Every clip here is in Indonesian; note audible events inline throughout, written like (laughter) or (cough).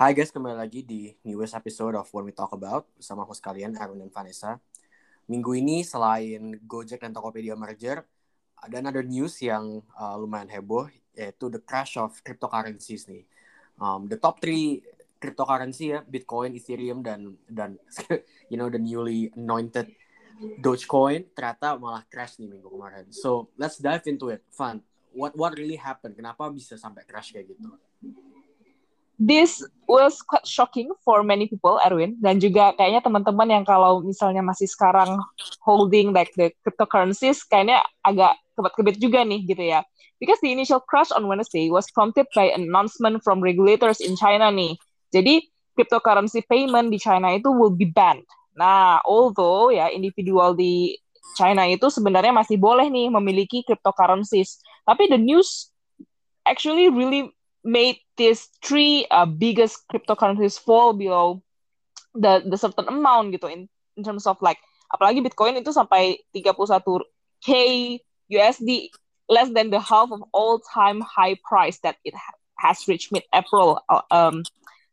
Hai guys, kembali lagi di newest episode of When We Talk About bersama host kalian Aaron dan Vanessa. Minggu ini selain Gojek dan Tokopedia merger, ada another news yang uh, lumayan heboh yaitu the crash of cryptocurrencies nih. Um, the top three cryptocurrency ya, Bitcoin, Ethereum dan dan (laughs) you know the newly anointed Dogecoin ternyata malah crash nih minggu kemarin. So let's dive into it. Fun. What what really happened? Kenapa bisa sampai crash kayak gitu? This was quite shocking for many people, Erwin. Dan juga kayaknya teman-teman yang kalau misalnya masih sekarang holding like the cryptocurrencies, kayaknya agak kebet-kebet juga nih gitu ya. Because the initial crash on Wednesday was prompted by an announcement from regulators in China nih. Jadi cryptocurrency payment di China itu will be banned. Nah, although ya individual di China itu sebenarnya masih boleh nih memiliki cryptocurrencies. Tapi the news actually really made these three uh, biggest cryptocurrencies fall below the the certain amount gitu in in terms of like apalagi Bitcoin itu sampai 31 k USD less than the half of all time high price that it ha has reached mid April uh, um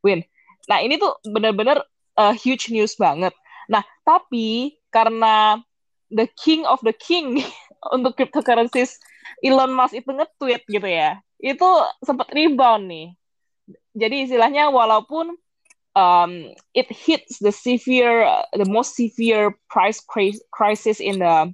win. Nah, ini tuh benar-benar uh, huge news banget. Nah, tapi karena the king of the king (laughs) untuk cryptocurrencies Elon Musk itu nge-tweet gitu ya itu sempat rebound nih. Jadi istilahnya walaupun um, it hits the severe, the most severe price crisis in the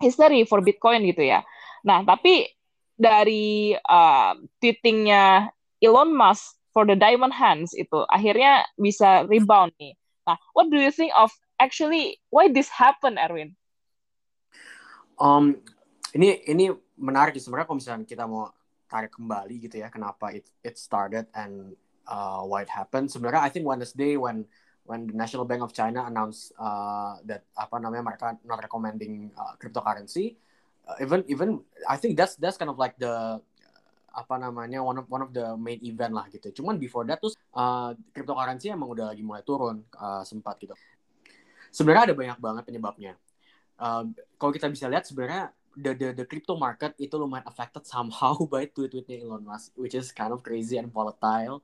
history for Bitcoin gitu ya. Nah, tapi dari uh, tweetingnya Elon Musk for the diamond hands itu akhirnya bisa rebound nih. Nah, what do you think of actually why this happen, Erwin? Um, ini ini menarik sebenarnya kalau misalnya kita mau tarik kembali gitu ya kenapa it it started and uh, why it happened. Sebenarnya I think Wednesday when when the National Bank of China announced uh, that apa namanya mereka not recommending uh, cryptocurrency, uh, even even I think that's that's kind of like the apa namanya one of one of the main event lah gitu. Cuman before that tuh uh, cryptocurrency emang udah lagi mulai turun uh, sempat gitu. Sebenarnya ada banyak banget penyebabnya. Uh, kalau kita bisa lihat sebenarnya the the the crypto market itu lumayan affected somehow (laughs) by tweet-tweetnya Elon Musk, which is kind of crazy and volatile.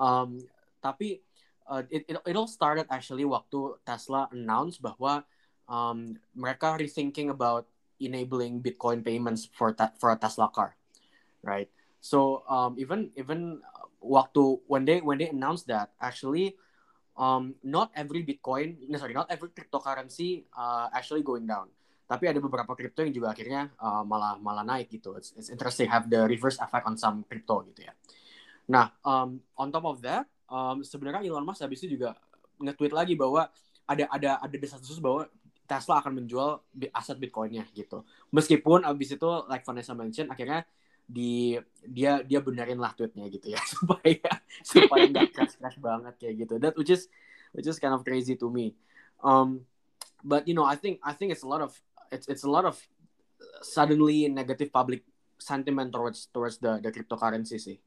Um, tapi uh, it, it it all started actually waktu Tesla announce bahwa um, mereka rethinking about enabling Bitcoin payments for for a Tesla car, right? So um, even even waktu when they when they announced that actually um, not every Bitcoin, no, sorry, not every cryptocurrency uh, actually going down tapi ada beberapa kripto yang juga akhirnya uh, malah malah naik gitu. It's, it's interesting have the reverse effect on some crypto gitu ya. Nah, um, on top of that, um, sebenarnya Elon Musk habis itu juga nge-tweet lagi bahwa ada ada ada desas-desus bahwa Tesla akan menjual aset Bitcoinnya gitu. Meskipun abis itu like Vanessa mention akhirnya di dia dia benerin lah tweetnya gitu ya (laughs) supaya supaya nggak crash crash banget kayak gitu. That which is which is kind of crazy to me. Um, but you know I think I think it's a lot of it's it's a lot of suddenly negative public sentiment towards towards the the cryptocurrency sih.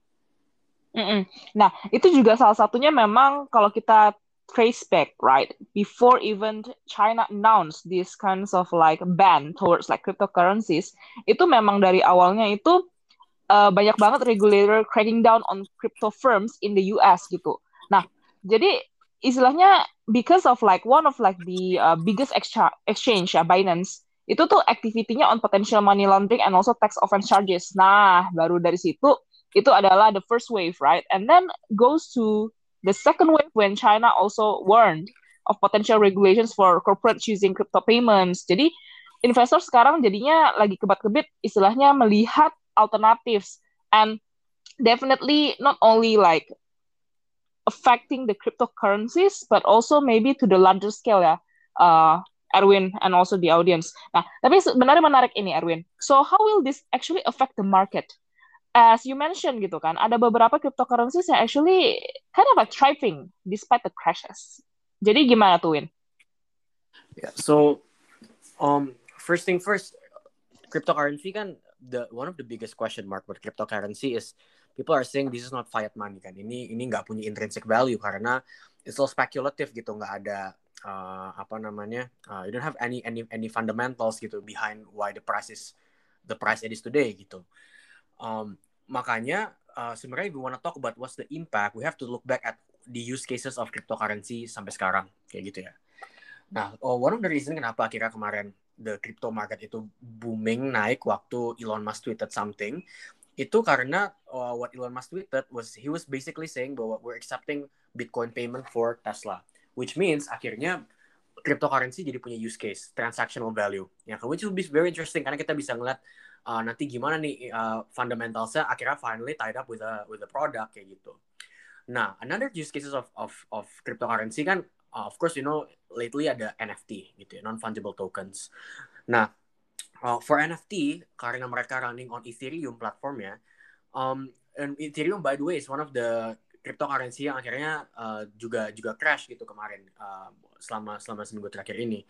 Mm-mm. Nah, itu juga salah satunya memang kalau kita trace back, right? Before even China announced these kinds of like ban towards like cryptocurrencies, itu memang dari awalnya itu uh, banyak banget regulator cracking down on crypto firms in the US gitu. Nah, jadi istilahnya because of like one of like the uh, biggest exchange ya Binance itu tuh activity-nya on potential money laundering and also tax offense charges. Nah, baru dari situ itu adalah the first wave, right? And then goes to the second wave when China also warned of potential regulations for corporate using crypto payments. Jadi investor sekarang jadinya lagi kebat-kebit istilahnya melihat alternatives and definitely not only like affecting the cryptocurrencies but also maybe to the larger scale ya. Uh, Erwin and also the audience. Nah, tapi sebenarnya menarik ini Erwin. So how will this actually affect the market? As you mentioned gitu kan, ada beberapa cryptocurrencies yang actually kind of like thriving despite the crashes. Jadi gimana tuh Win? Yeah, so um first thing first, cryptocurrency kan the one of the biggest question mark with cryptocurrency is people are saying this is not fiat money kan. Ini ini nggak punya intrinsic value karena it's all speculative gitu, nggak ada uh, apa namanya uh, you don't have any any any fundamentals gitu behind why the price is the price it is today gitu um, makanya uh, sebenarnya we wanna talk about what's the impact we have to look back at the use cases of cryptocurrency sampai sekarang kayak gitu ya. Nah, oh, one of the reason kenapa akhirnya kemarin the crypto market itu booming naik waktu Elon Musk tweeted something itu karena uh, what Elon Musk tweeted was he was basically saying bahwa we're accepting Bitcoin payment for Tesla, which means akhirnya cryptocurrency jadi punya use case transactional value, ya which will be very interesting karena kita bisa ngeliat uh, nanti gimana nih uh, fundamentalsnya akhirnya finally tied up with a with a product kayak gitu. Nah, another use cases of of of cryptocurrency kan uh, of course you know lately ada NFT gitu ya, non fungible tokens. Nah, uh, for NFT karena mereka running on Ethereum platformnya, um, and Ethereum by the way is one of the cryptocurrency yang akhirnya uh, juga juga crash gitu kemarin uh, selama selama seminggu terakhir ini.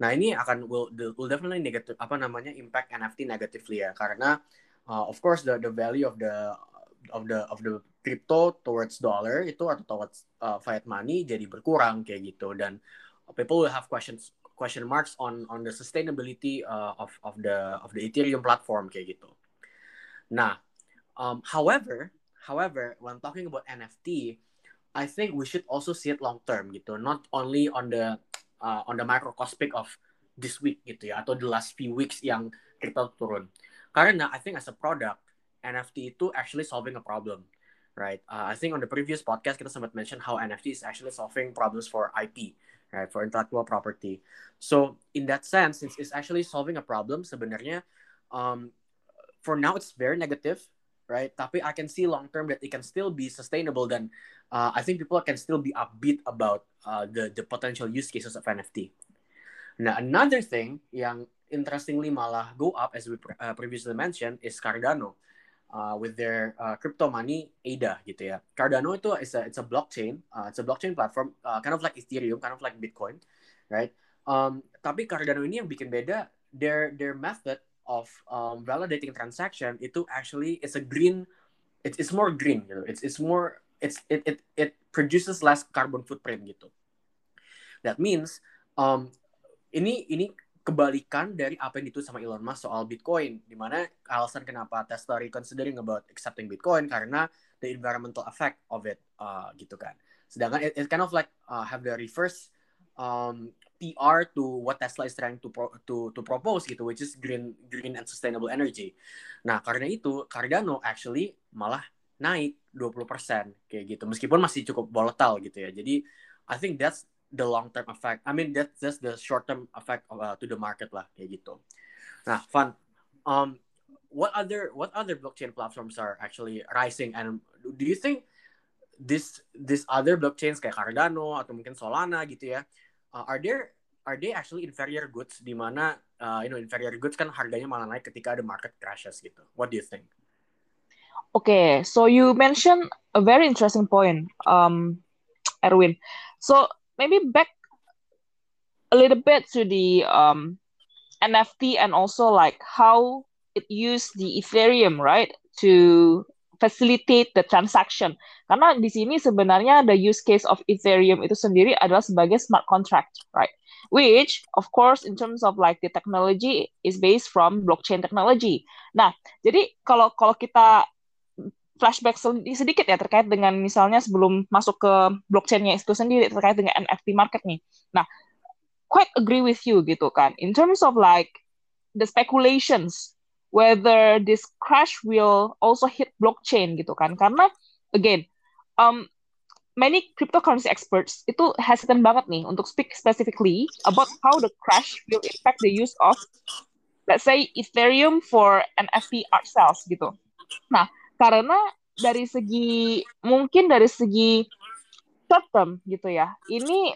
Nah ini akan will will definitely negative apa namanya impact NFT negatively ya karena uh, of course the the value of the of the of the crypto towards dollar itu atau towards uh, fiat money jadi berkurang kayak gitu dan people will have questions question marks on on the sustainability uh, of of the of the Ethereum platform kayak gitu. Nah, um, however, however, when talking about NFT, I think we should also see it long term gitu, not only on the uh, on the microcosmic of this week gitu ya atau the last few weeks yang crypto turun. Karena I think as a product NFT itu actually solving a problem right? Uh, I think on the previous podcast kita sempat mention how NFT is actually solving problems for IP, right? For intellectual property. So in that sense, since it's actually solving a problem, sebenarnya um, for now it's very negative, right? Tapi I can see long term that it can still be sustainable. Then uh, I think people can still be upbeat about uh, the the potential use cases of NFT. Now another thing yang interestingly malah go up as we uh, previously mentioned is Cardano uh, with their uh, crypto money ADA gitu ya. Cardano itu is a it's a blockchain, uh, it's a blockchain platform, uh, kind of like Ethereum, kind of like Bitcoin, right? Um, tapi Cardano ini yang bikin beda, their their method of um, validating transaction itu actually it's a green, it's it's more green gitu. It's it's more it's it it it produces less carbon footprint gitu. That means um, ini ini kebalikan dari apa yang ditulis sama Elon Musk soal Bitcoin, di mana alasan kenapa Tesla reconsidering about accepting Bitcoin karena the environmental effect of it, uh, gitu kan. Sedangkan it, it kind of like uh, have the reverse um, PR to what Tesla is trying to pro, to to propose gitu, which is green green and sustainable energy. Nah karena itu Cardano actually malah naik 20% kayak gitu, meskipun masih cukup volatile gitu ya. Jadi I think that's the long term effect. I mean that's just the short term effect of, uh, to the market lah kayak gitu. Nah, fun. Um, what other what other blockchain platforms are actually rising and do you think this this other blockchains kayak Cardano atau mungkin Solana gitu ya, uh, are there are they actually inferior goods di mana uh, you know inferior goods kan harganya malah naik ketika ada market crashes gitu. What do you think? Okay, so you mentioned a very interesting point, um, Erwin. So maybe back a little bit to the um, NFT and also like how it used the Ethereum, right, to facilitate the transaction. Karena di sini sebenarnya the use case of Ethereum itu sendiri adalah sebagai smart contract, right? Which, of course, in terms of like the technology is based from blockchain technology. Nah, jadi kalau kalau kita flashback sedikit ya terkait dengan misalnya sebelum masuk ke blockchainnya itu sendiri terkait dengan NFT market nih. Nah, quite agree with you gitu kan. In terms of like the speculations whether this crash will also hit blockchain gitu kan. Karena again, um, many cryptocurrency experts itu hesitant banget nih untuk speak specifically about how the crash will impact the use of let's say Ethereum for NFT art sales gitu. Nah, karena dari segi mungkin dari segi short term gitu ya ini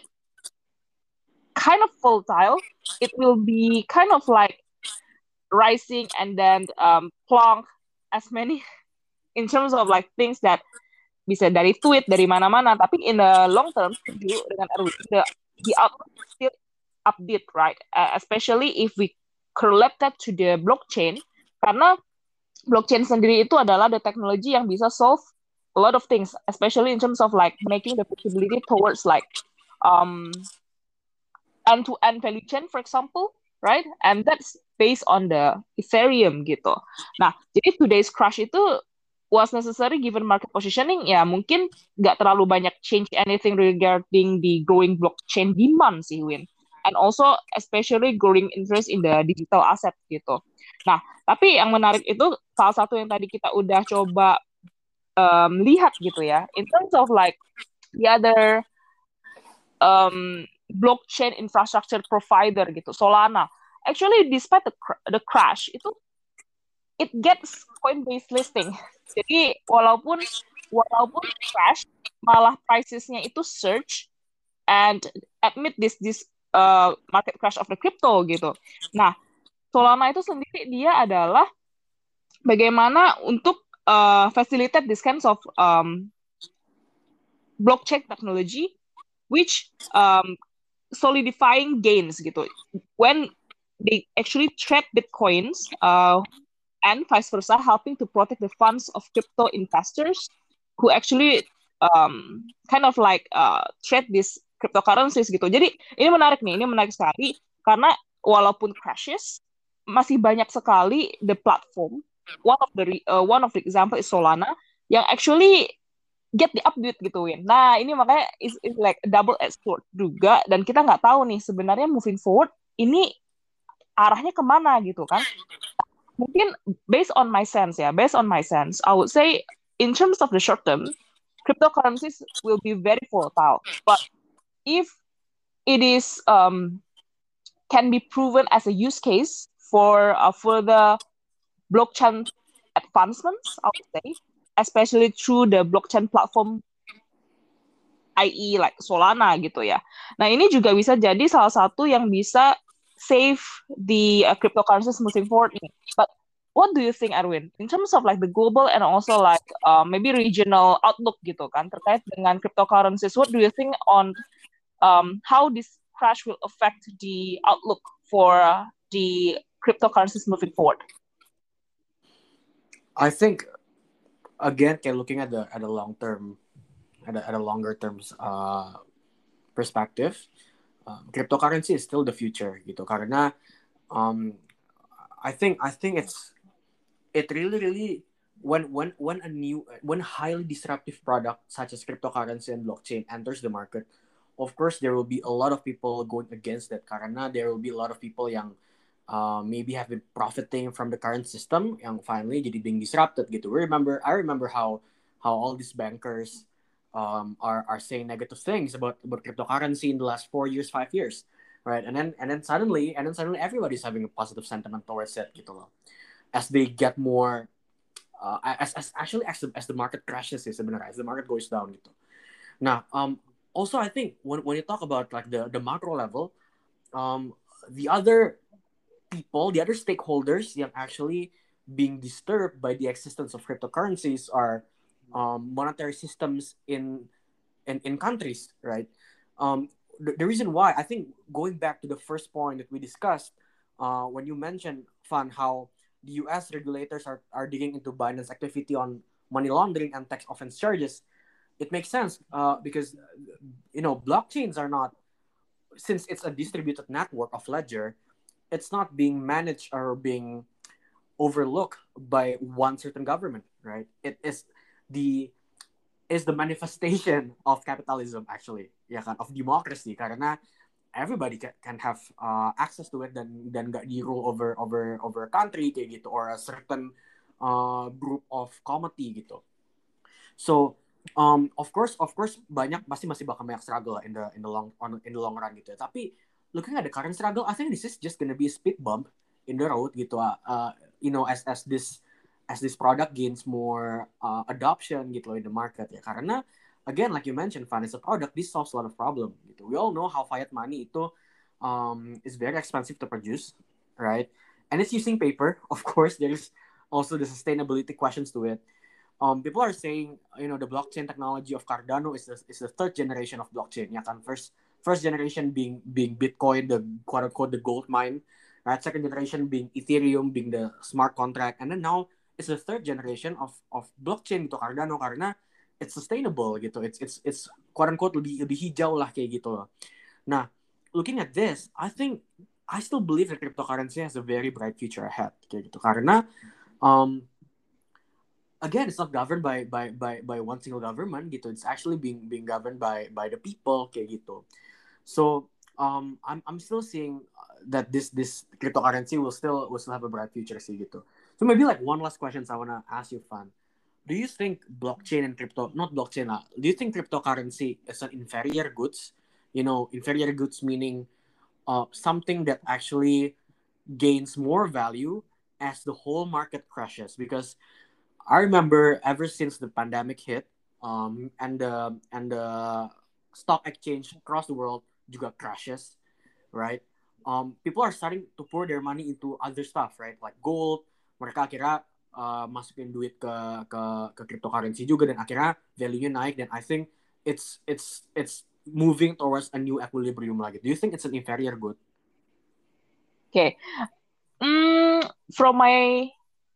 kind of volatile it will be kind of like rising and then um, plonk as many (laughs) in terms of like things that bisa dari tweet dari mana-mana. Tapi in the long term dengan Erwin. The the outlook still update right? Uh, especially if we correlate that to the blockchain. Karena blockchain sendiri itu adalah the technology yang bisa solve a lot of things, especially in terms of like making the possibility towards like um end-to-end value chain, for example, right? And that's based on the Ethereum gitu. Nah, jadi today's crash itu was necessary given market positioning ya mungkin nggak terlalu banyak change anything regarding the growing blockchain demand sih Win and also especially growing interest in the digital asset gitu. Nah, tapi yang menarik itu salah satu yang tadi kita udah coba um, lihat gitu ya, in terms of like the other um, blockchain infrastructure provider gitu, Solana. Actually, despite the the crash itu it gets Coinbase listing. Jadi walaupun walaupun crash, malah pricesnya itu surge and admit this this uh, market crash of the crypto gitu. Nah, Solana itu sendiri dia adalah bagaimana untuk uh, facilitate this kinds of um, blockchain technology which um, solidifying gains gitu. When they actually trade bitcoins uh, and vice versa, helping to protect the funds of crypto investors who actually um, kind of like uh, trade this cryptocurrencies gitu. Jadi ini menarik nih, ini menarik sekali karena walaupun crashes masih banyak sekali the platform. One of the uh, one of the example is Solana yang actually get the update gitu Win. Nah ini makanya is, like double edged juga dan kita nggak tahu nih sebenarnya moving forward ini arahnya ke mana gitu kan mungkin based on my sense ya, based on my sense, I would say in terms of the short term, cryptocurrencies will be very volatile. But if it is um, can be proven as a use case for a further blockchain advancements, I would say, especially through the blockchain platform IE like Solana gitu ya. Nah ini juga bisa jadi salah satu yang bisa save the uh, cryptocurrencies moving forward. But what do you think, Erwin, in terms of like the global and also like uh, maybe regional outlook gitu kan terkait dengan cryptocurrencies? What do you think on um, how this crash will affect the outlook for uh, the cryptocurrencies moving forward? I think again, okay, looking at the at a long term, at a, at a longer terms uh, perspective, um, cryptocurrency is still the future gitu karena um, I think I think it's it really really when when when a new when highly disruptive product such as cryptocurrency and blockchain enters the market of course there will be a lot of people going against that karena there will be a lot of people yang uh, maybe have been profiting from the current system yang finally jadi being disrupted gitu. Remember I remember how how all these bankers um, are are saying negative things about about cryptocurrency in the last four years, five years, right? And then and then suddenly and then suddenly everybody's having a positive sentiment towards it, gitu loh. As they get more, uh, as, as actually as the, as the market crashes sebenarnya, as the market goes down gitu. Now, um, also I think when when you talk about like the the macro level, um, the other people, the other stakeholders yang actually being disturbed by the existence of cryptocurrencies are um, monetary systems in, in in countries, right? Um, the, the reason why I think going back to the first point that we discussed uh, when you mentioned Fan how the U.S. regulators are, are digging into Binance activity on money laundering and tax offense charges, it makes sense uh, because you know blockchains are not since it's a distributed network of ledger, it's not being managed or being overlooked by one certain government, right? It is the is the manifestation of capitalism actually. Ya kan? Of democracy. Karena everybody can, can have uh, access to it dan dan nggak di rule over over over country kayak gitu or a certain uh, group of committee gitu. So um, of course of course banyak pasti masih bakal banyak struggle in the in the long on in the long run gitu. Tapi looking at the current struggle. I think this is just gonna be a speed bump in the road gitu uh, uh you know as as this as this product gains more uh, adoption gitu loh in the market ya. Karena again like you mentioned Van is a product this solves a lot of problem gitu. We all know how fiat money itu um, is very expensive to produce right? And it's using paper (laughs) of course there's also the sustainability questions to it. Um, people are saying you know the blockchain technology of Cardano is the, is the third generation of blockchain ya kan? First first generation being being Bitcoin the quote unquote the gold mine right? Second generation being Ethereum being the smart contract and then now it's the third generation of of blockchain gitu Cardano karena it's sustainable gitu. It's it's it's quote unquote lebih lebih hijau lah kayak gitu. Nah, looking at this, I think I still believe that cryptocurrency has a very bright future ahead kayak gitu karena um, again it's not governed by by by by one single government gitu it's actually being being governed by by the people kayak gitu so um I'm I'm still seeing that this this cryptocurrency will still will still have a bright future sih gitu. So maybe like one last question I wanna ask you Fan. Do you think blockchain and crypto not blockchain lah do you think cryptocurrency is an inferior goods? You know inferior goods meaning uh, something that actually gains more value as the whole market crashes. Because I remember ever since the pandemic hit, um, and the and the stock exchange across the world juga crashes, right? Um, people are starting to pour their money into other stuff, right? Like gold. Mereka akhirnya uh, masukin duit ke ke ke cryptocurrency juga dan akhirnya value-nya naik dan I think it's it's it's moving towards a new equilibrium lagi. Do you think it's an inferior good? Okay. Mm, from my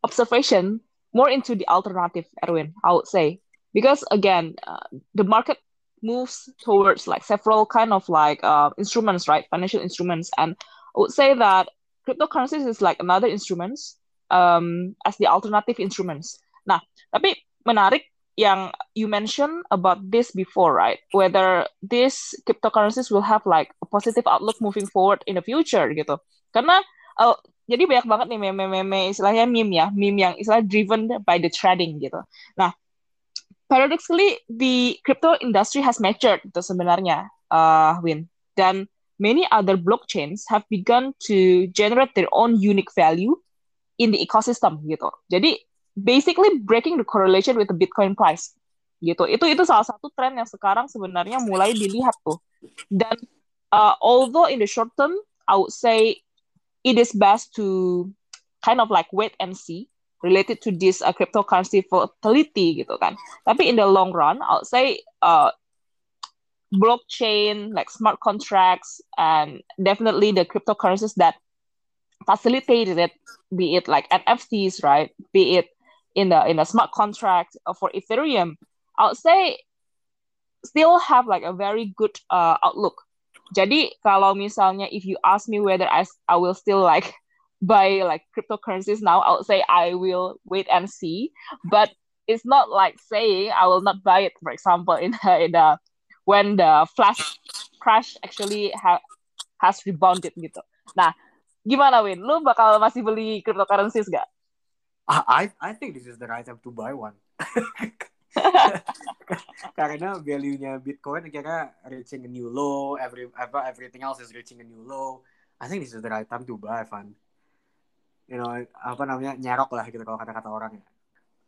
observation, more into the alternative, Erwin, I would say. Because again, uh, the market moves towards like several kind of like uh, instruments, right? Financial instruments. And I would say that cryptocurrencies is like another instruments um, as the alternative instruments. Nah, tapi menarik yang you mentioned about this before, right? Whether these cryptocurrencies will have like a positive outlook moving forward in the future gitu. Karena uh, jadi banyak banget nih meme-meme istilahnya meme ya, meme yang istilah driven by the trading gitu. Nah, paradoxically the crypto industry has matured itu sebenarnya, uh, Win. Dan many other blockchains have begun to generate their own unique value in the ecosystem gitu. Jadi basically breaking the correlation with the Bitcoin price gitu. Itu itu salah satu tren yang sekarang sebenarnya mulai dilihat tuh. Dan uh, although in the short term I would say it is best to kind of like wait and see related to this uh, cryptocurrency volatility gitu kan. Tapi in the long run, I'll say uh, blockchain, like smart contracts, and definitely the cryptocurrencies that facilitated it, be it like NFTs, right? Be it in the in a smart contract for Ethereum, I'll say still have like a very good uh, outlook Jadi kalau misalnya if you ask me whether I I will still like buy like cryptocurrencies now, I would say I will wait and see. But it's not like saying I will not buy it. For example, (laughs) in the, in the when the flash crash actually ha, has rebounded gitu. Nah, gimana Win? Lu bakal masih beli cryptocurrencies gak? I I think this is the right time to buy one. (laughs) karena value-nya Bitcoin akhirnya reaching a new low, every everything else is reaching a new low. I think this is the right time to buy, Van. You know, apa namanya nyerok lah gitu kalau kata-kata orang ya.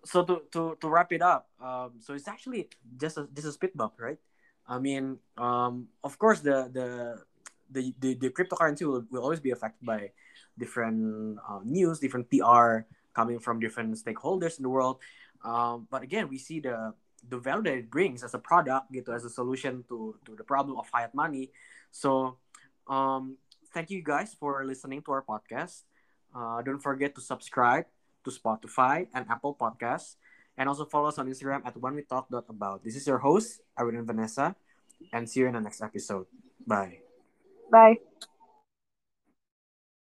So to to to wrap it up, um, so it's actually just a just a speed bump, right? I mean, um, of course the the the the, the cryptocurrency will, will always be affected by different uh, news, different PR coming from different stakeholders in the world. Um, but again, we see the the value that it brings as a product, gitu, as a solution to to the problem of fiat money. So, um, thank you guys for listening to our podcast. Uh, don't forget to subscribe to Spotify and Apple Podcasts, and also follow us on Instagram at when we talk about. This is your host, and Vanessa, and see you in the next episode. Bye. Bye.